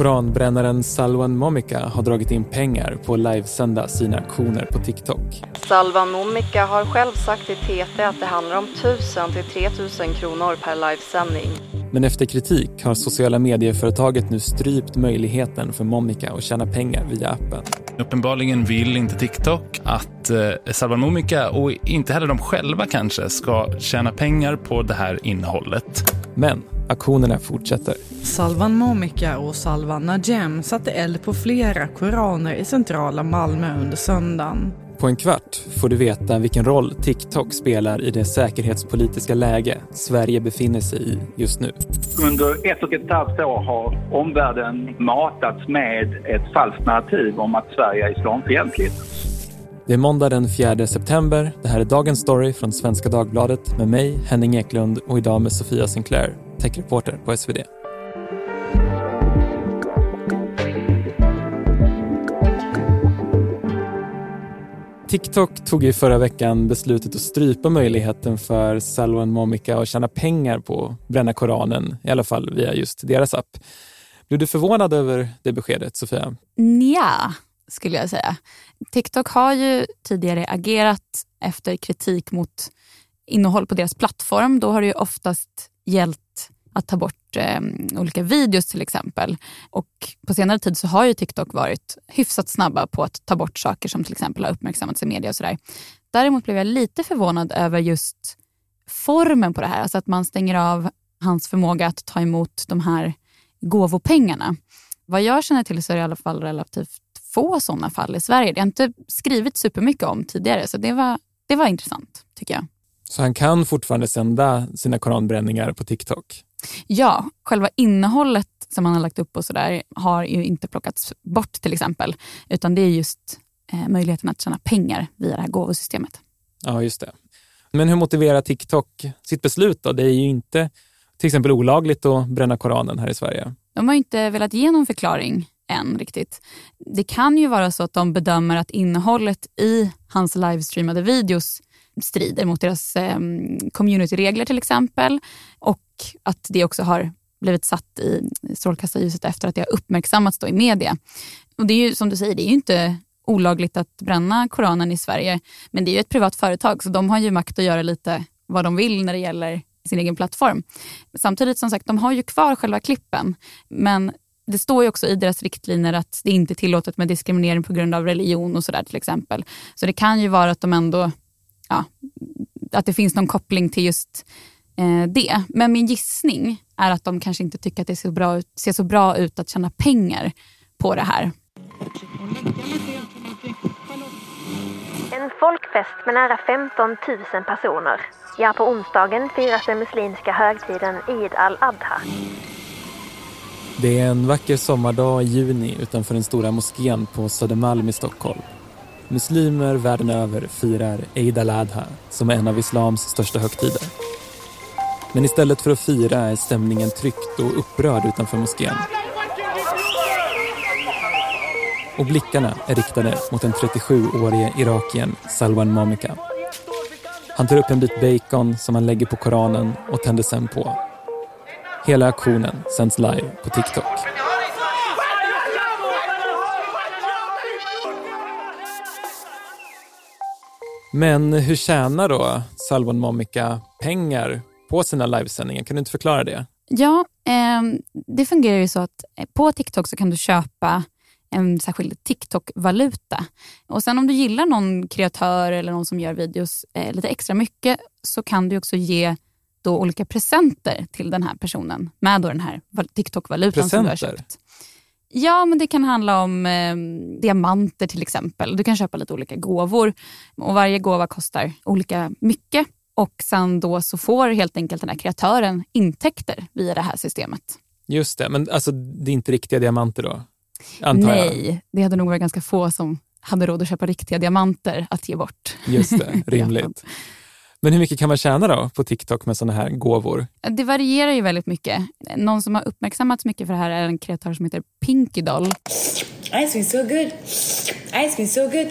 Koranbrännaren Salwan Momika har dragit in pengar på att livesända sina aktioner på TikTok. Salwan Momika har själv sagt till TT att det handlar om 1000 till 3000 kronor per livesändning. Men efter kritik har sociala medieföretaget nu strypt möjligheten för Momika att tjäna pengar via appen. Uppenbarligen vill inte TikTok att eh, Salvan Momika och inte heller de själva kanske ska tjäna pengar på det här innehållet. Men aktionerna fortsätter. Salvan Momika och Salvan Najem satte eld på flera koraner i centrala Malmö under söndagen. På en kvart får du veta vilken roll TikTok spelar i det säkerhetspolitiska läge Sverige befinner sig i just nu. Under ett och ett halvt år har omvärlden matats med ett falskt narrativ om att Sverige är islamfientligt. Det är måndag den 4 september. Det här är Dagens Story från Svenska Dagbladet med mig, Henning Eklund och idag med Sofia Sinclair, techreporter på SvD. TikTok tog i förra veckan beslutet att strypa möjligheten för Salwan Momika att tjäna pengar på att bränna Koranen, i alla fall via just deras app. Blev du förvånad över det beskedet, Sofia? Ja, skulle jag säga. TikTok har ju tidigare agerat efter kritik mot innehåll på deras plattform. Då har det ju oftast gällt att ta bort eh, olika videos till exempel. Och på senare tid så har ju TikTok varit hyfsat snabba på att ta bort saker som till exempel har uppmärksammats i media och sådär. Däremot blev jag lite förvånad över just formen på det här. Alltså att man stänger av hans förmåga att ta emot de här gåvopengarna. Vad jag känner till så är det i alla fall relativt få sådana fall i Sverige. Det har inte skrivit supermycket om tidigare så det var, det var intressant tycker jag. Så han kan fortfarande sända sina koranbränningar på TikTok? Ja, själva innehållet som han har lagt upp och sådär har ju inte plockats bort till exempel. Utan det är just eh, möjligheten att tjäna pengar via det här gåvosystemet. Ja, just det. Men hur motiverar TikTok sitt beslut då? Det är ju inte till exempel olagligt att bränna Koranen här i Sverige. De har inte velat ge någon förklaring än riktigt. Det kan ju vara så att de bedömer att innehållet i hans livestreamade videos strider mot deras eh, communityregler till exempel och att det också har blivit satt i strålkastarljuset efter att det har uppmärksammats då i media. Och det är ju som du säger, det är ju inte olagligt att bränna Koranen i Sverige, men det är ju ett privat företag så de har ju makt att göra lite vad de vill när det gäller sin egen plattform. Samtidigt som sagt, de har ju kvar själva klippen, men det står ju också i deras riktlinjer att det inte är tillåtet med diskriminering på grund av religion och sådär till exempel. Så det kan ju vara att de ändå, ja, att det finns någon koppling till just eh, det. Men min gissning är att de kanske inte tycker att det ser, bra ut, ser så bra ut att tjäna pengar på det här. En folkfest med nära 15 000 personer. Ja, på onsdagen firas den muslimska högtiden Eid al-Adha. Det är en vacker sommardag i juni utanför den stora moskén på Södermalm i Stockholm. Muslimer världen över firar Eid al-Adha som är en av islams största högtider. Men istället för att fira är stämningen tryckt och upprörd utanför moskén. Och blickarna är riktade mot den 37-årige irakien Salwan Momika. Han tar upp en bit bacon som han lägger på Koranen och tänder sen på. Hela aktionen sänds live på TikTok. Men hur tjänar då Salwan Momika pengar på sina livesändningar? Kan du inte förklara det? Ja, eh, det fungerar ju så att på TikTok så kan du köpa en särskild TikTok-valuta. Och sen om du gillar någon kreatör eller någon som gör videos eh, lite extra mycket så kan du också ge då olika presenter till den här personen med då den här TikTok-valutan som du har köpt. Ja, men det kan handla om eh, diamanter till exempel. Du kan köpa lite olika gåvor och varje gåva kostar olika mycket. Och sen då så får helt enkelt den här kreatören intäkter via det här systemet. Just det, men alltså det är inte riktiga diamanter då? Antar Nej, jag. det hade nog varit ganska få som hade råd att köpa riktiga diamanter att ge bort. Just det, rimligt. Men hur mycket kan man tjäna då på TikTok med sådana här gåvor? Det varierar ju väldigt mycket. Någon som har uppmärksammats mycket för det här är en kreatör som heter Pinky Doll. Ice cream so good. Ice cream so good.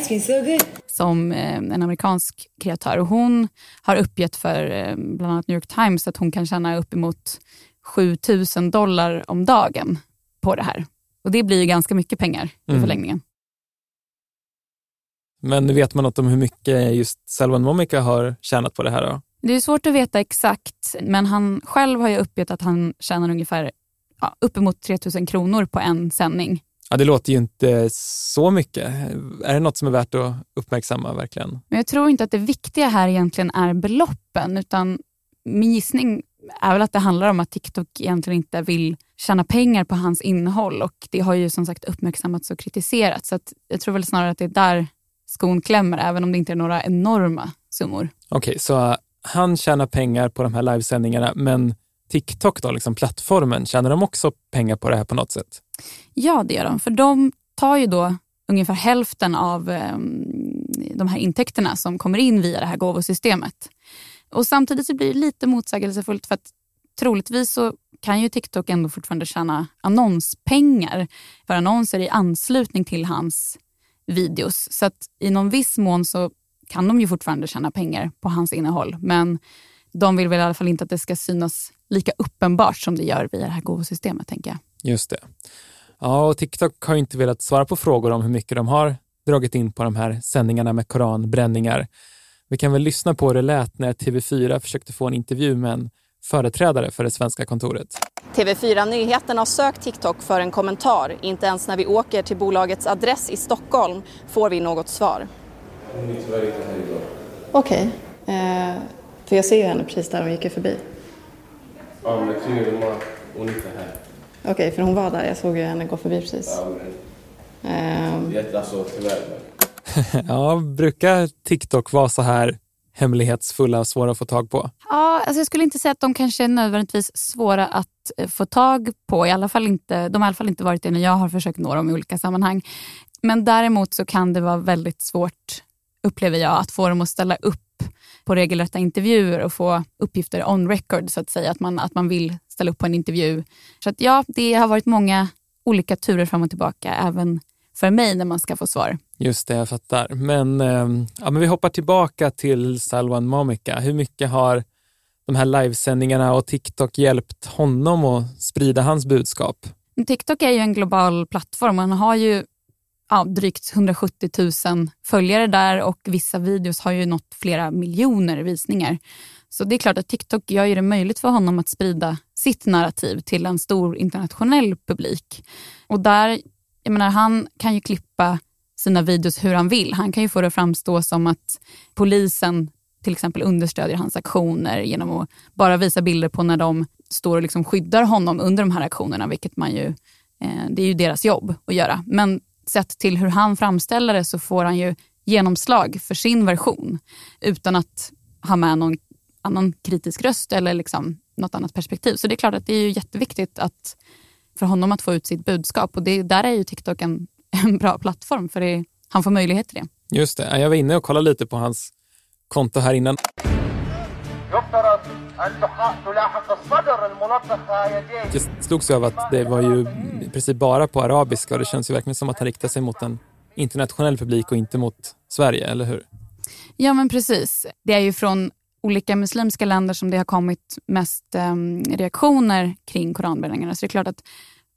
Ice cream so good. som eh, en amerikansk kreatör. Och hon har uppgett för eh, bland annat New York Times att hon kan tjäna uppemot 7000 dollar om dagen på det här. Och det blir ju ganska mycket pengar i Mm. förlängningen. Men vet man något om hur mycket just Salvan Momika har tjänat på det här då? Det är svårt att veta exakt, men han själv har ju uppgett att han tjänar ungefär ja, uppemot 3000 kronor på en sändning. Ja, det låter ju inte så mycket. Är det något som är värt att uppmärksamma verkligen? Men jag tror inte att det viktiga här egentligen är beloppen, utan min gissning är väl att det handlar om att TikTok egentligen inte vill tjäna pengar på hans innehåll och det har ju som sagt uppmärksammats och kritiserats. Så att jag tror väl snarare att det är där skon klämmer, även om det inte är några enorma summor. Okej, så uh, han tjänar pengar på de här livesändningarna, men TikTok då, liksom plattformen, tjänar de också pengar på det här på något sätt? Ja, det gör de. För de tar ju då ungefär hälften av eh, de här intäkterna som kommer in via det här gåvosystemet. Och samtidigt så blir det lite motsägelsefullt för att troligtvis så kan ju TikTok ändå fortfarande tjäna annonspengar för annonser i anslutning till hans videos. Så att i någon viss mån så kan de ju fortfarande tjäna pengar på hans innehåll. Men de vill väl i alla fall inte att det ska synas lika uppenbart som det gör via det här gåvosystemet, tänker jag. Just det. Ja, och TikTok har ju inte velat svara på frågor om hur mycket de har dragit in på de här sändningarna med koranbränningar. Vi kan väl lyssna på hur det lät när TV4 försökte få en intervju med en företrädare för det svenska kontoret. TV4 Nyheterna har sökt TikTok för en kommentar. Inte ens när vi åker till bolagets adress i Stockholm får vi något svar. Okej. Eh, för jag ser ju henne precis där hon gick ju förbi. Ja, men tydligen hon inte här. Okej, för hon var där. Jag såg ju henne gå förbi precis. Ja, men Ehm, jätte, alltså tyvärr. Ja, brukar TikTok vara så här hemlighetsfulla och svåra att få tag på? Ja, alltså jag skulle inte säga att de kanske är nödvändigtvis svåra att eh, få tag på. I alla fall inte, de har i alla fall inte varit det när jag har försökt nå dem i olika sammanhang. Men däremot så kan det vara väldigt svårt, upplever jag, att få dem att ställa upp på regelrätta intervjuer och få uppgifter on record, så att säga. Att man, att man vill ställa upp på en intervju. Så att ja, det har varit många olika turer fram och tillbaka, även för mig när man ska få svar. Just det, jag fattar. Men, ehm, ja, men vi hoppar tillbaka till Salwan Momika. Hur mycket har de här livesändningarna och TikTok hjälpt honom att sprida hans budskap? TikTok är ju en global plattform. Han har ju ja, drygt 170 000 följare där och vissa videos har ju nått flera miljoner visningar. Så det är klart att TikTok gör ju det möjligt för honom att sprida sitt narrativ till en stor internationell publik. Och där, jag menar, han kan ju klippa sina videos hur han vill. Han kan ju få det att framstå som att polisen till exempel understödjer hans aktioner genom att bara visa bilder på när de står och liksom skyddar honom under de här aktionerna, vilket man ju, eh, det är ju deras jobb att göra. Men sett till hur han framställer det så får han ju genomslag för sin version utan att ha med någon annan kritisk röst eller liksom något annat perspektiv. Så det är klart att det är ju jätteviktigt att, för honom att få ut sitt budskap och det, där är ju TikTok en, en bra plattform för det, han får möjlighet till det. Just det. Jag var inne och kollade lite på hans konto här innan. Jag slogs av att det var ju i princip bara på arabiska och det känns ju verkligen som att han riktar sig mot en internationell publik och inte mot Sverige, eller hur? Ja, men precis. Det är ju från olika muslimska länder som det har kommit mest eh, reaktioner kring koranbränningarna. Så det är klart att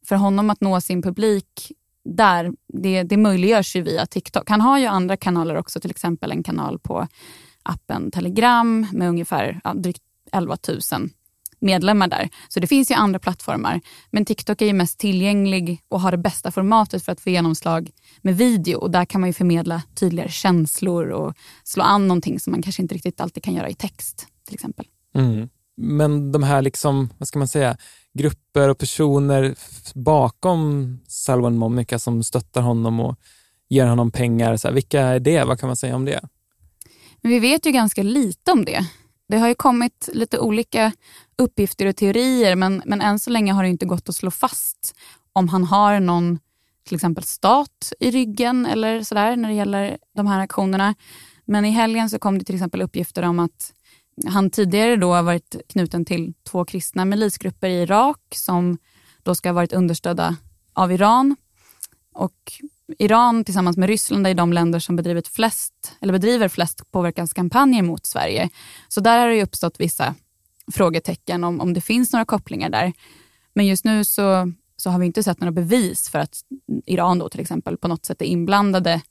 för honom att nå sin publik där, det, det möjliggörs ju via TikTok. Han har ju andra kanaler också, till exempel en kanal på appen Telegram med ungefär ja, drygt 11 000 medlemmar där. Så det finns ju andra plattformar. Men TikTok är ju mest tillgänglig och har det bästa formatet för att få genomslag med video. Och där kan man ju förmedla tydligare känslor och slå an någonting som man kanske inte riktigt alltid kan göra i text till exempel. Mm. Men de här, liksom, vad ska man säga, grupper och personer bakom Salwan Momika som stöttar honom och ger honom pengar, så här, vilka är det? Vad kan man säga om det? Men vi vet ju ganska lite om det. Det har ju kommit lite olika uppgifter och teorier men, men än så länge har det inte gått att slå fast om han har någon till exempel stat i ryggen eller sådär när det gäller de här aktionerna. Men i helgen så kom det till exempel uppgifter om att han tidigare då har varit knuten till två kristna milisgrupper i Irak som då ska ha varit understödda av Iran. Och Iran tillsammans med Ryssland är de länder som bedrivit flest, eller bedriver flest påverkanskampanjer mot Sverige. Så där har det uppstått vissa frågetecken om, om det finns några kopplingar där. Men just nu så, så har vi inte sett några bevis för att Iran då till exempel på något sätt är inblandade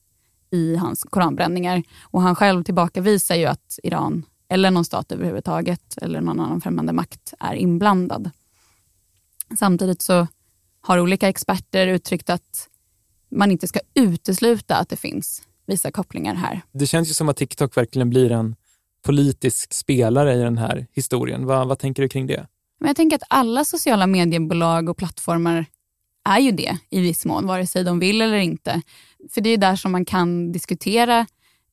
i hans koranbränningar. Och han själv tillbakavisar ju att Iran eller någon stat överhuvudtaget eller någon annan främmande makt är inblandad. Samtidigt så har olika experter uttryckt att man inte ska utesluta att det finns vissa kopplingar här. Det känns ju som att TikTok verkligen blir en politisk spelare i den här historien. Vad, vad tänker du kring det? Men jag tänker att alla sociala mediebolag och plattformar är ju det i viss mån, vare sig de vill eller inte. För det är där som man kan diskutera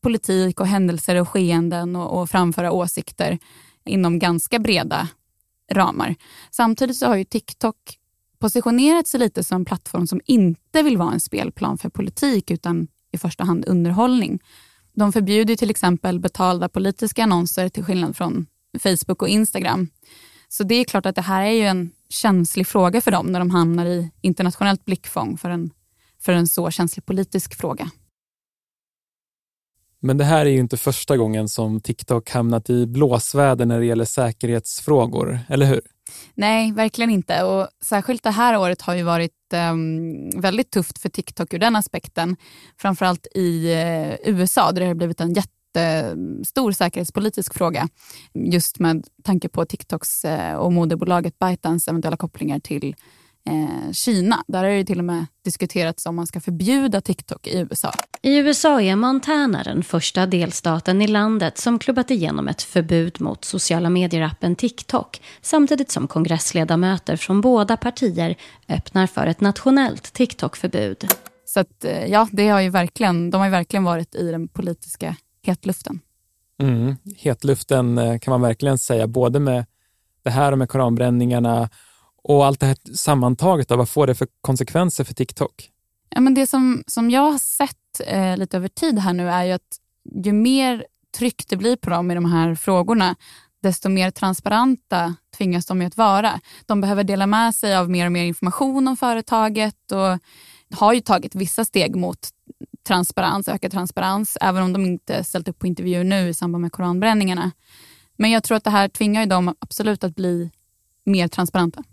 politik och händelser och skeenden och, och framföra åsikter inom ganska breda ramar. Samtidigt så har ju TikTok positionerat sig lite som en plattform som inte vill vara en spelplan för politik utan i första hand underhållning. De förbjuder till exempel betalda politiska annonser till skillnad från Facebook och Instagram. Så det är klart att det här är ju en känslig fråga för dem när de hamnar i internationellt blickfång för en, för en så känslig politisk fråga. Men det här är ju inte första gången som TikTok hamnat i blåsväder när det gäller säkerhetsfrågor, eller hur? Nej, verkligen inte. Och särskilt det här året har ju varit um, väldigt tufft för TikTok ur den aspekten. Framförallt i eh, uh, USA där det har blivit en jättestor säkerhetspolitisk fråga. Just med tanke på TikToks uh, och moderbolaget ByteDance eventuella kopplingar till eh, Kina. Där har det till och med diskuterats om man ska förbjuda TikTok i USA. I USA är Montana den första delstaten i landet som klubbat igenom ett förbud mot sociala medier-appen TikTok samtidigt som kongressledamöter från båda partier öppnar för ett nationellt TikTok-förbud. Så att, eh, ja, det har ju verkligen, de har ju verkligen varit i den politiska hetluften. Mm, hetluften eh, kan man verkligen säga, både med det här och med koranbränningarna och allt det här sammantaget, då, vad får det för konsekvenser för TikTok? Ja, men det som, som jag har sett eh, lite över tid här nu är ju att ju mer tryck det blir på dem i de här frågorna, desto mer transparenta tvingas de att vara. De behöver dela med sig av mer och mer information om företaget och har ju tagit vissa steg mot transparens, ökad transparens, även om de inte ställt upp på intervjuer nu i samband med koranbränningarna. Men jag tror att det här tvingar dem absolut att bli mer transparenta.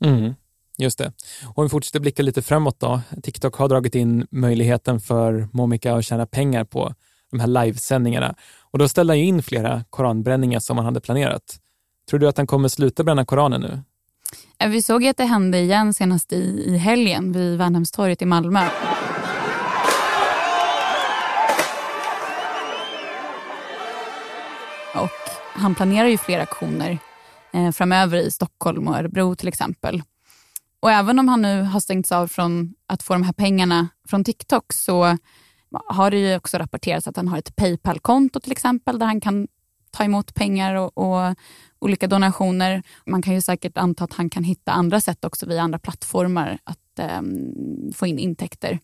Mm, just det. Om vi fortsätter blicka lite framåt då. TikTok har dragit in möjligheten för Momika att tjäna pengar på de här livesändningarna och då ställde han in flera koranbränningar som han hade planerat. Tror du att han kommer sluta bränna koranen nu? Vi såg att det hände igen senast i, i helgen vid Värnhemstorget i Malmö. Och han planerar ju flera aktioner Eh, framöver i Stockholm och Örebro till exempel. Och även om han nu har stängts av från att få de här pengarna från TikTok så har det ju också rapporterats att han har ett Paypal-konto till exempel där han kan ta emot pengar och, och, olika donationer. Man kan ju säkert anta att han kan hitta andra sätt också via andra plattformar att eh, få in intäkter.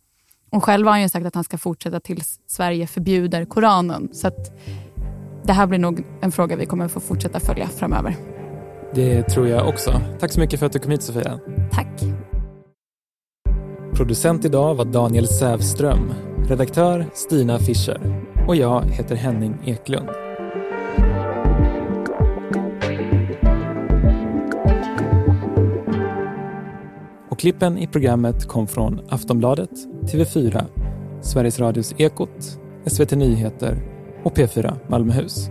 Och själv har han ju sagt att han ska fortsätta tills Sverige förbjuder Koranen. Så att det här blir nog en fråga vi kommer få fortsätta följa framöver. Det tror jag också. Tack så mycket för att du kom hit Sofia. Tack. Producent idag var Daniel Sävström. Redaktör Stina Fischer. Och jag heter Henning Eklund. Och klippen i programmet kom från Aftonbladet, TV4, Sveriges Radios Ekot, SVT Nyheter och P4 Malmöhus.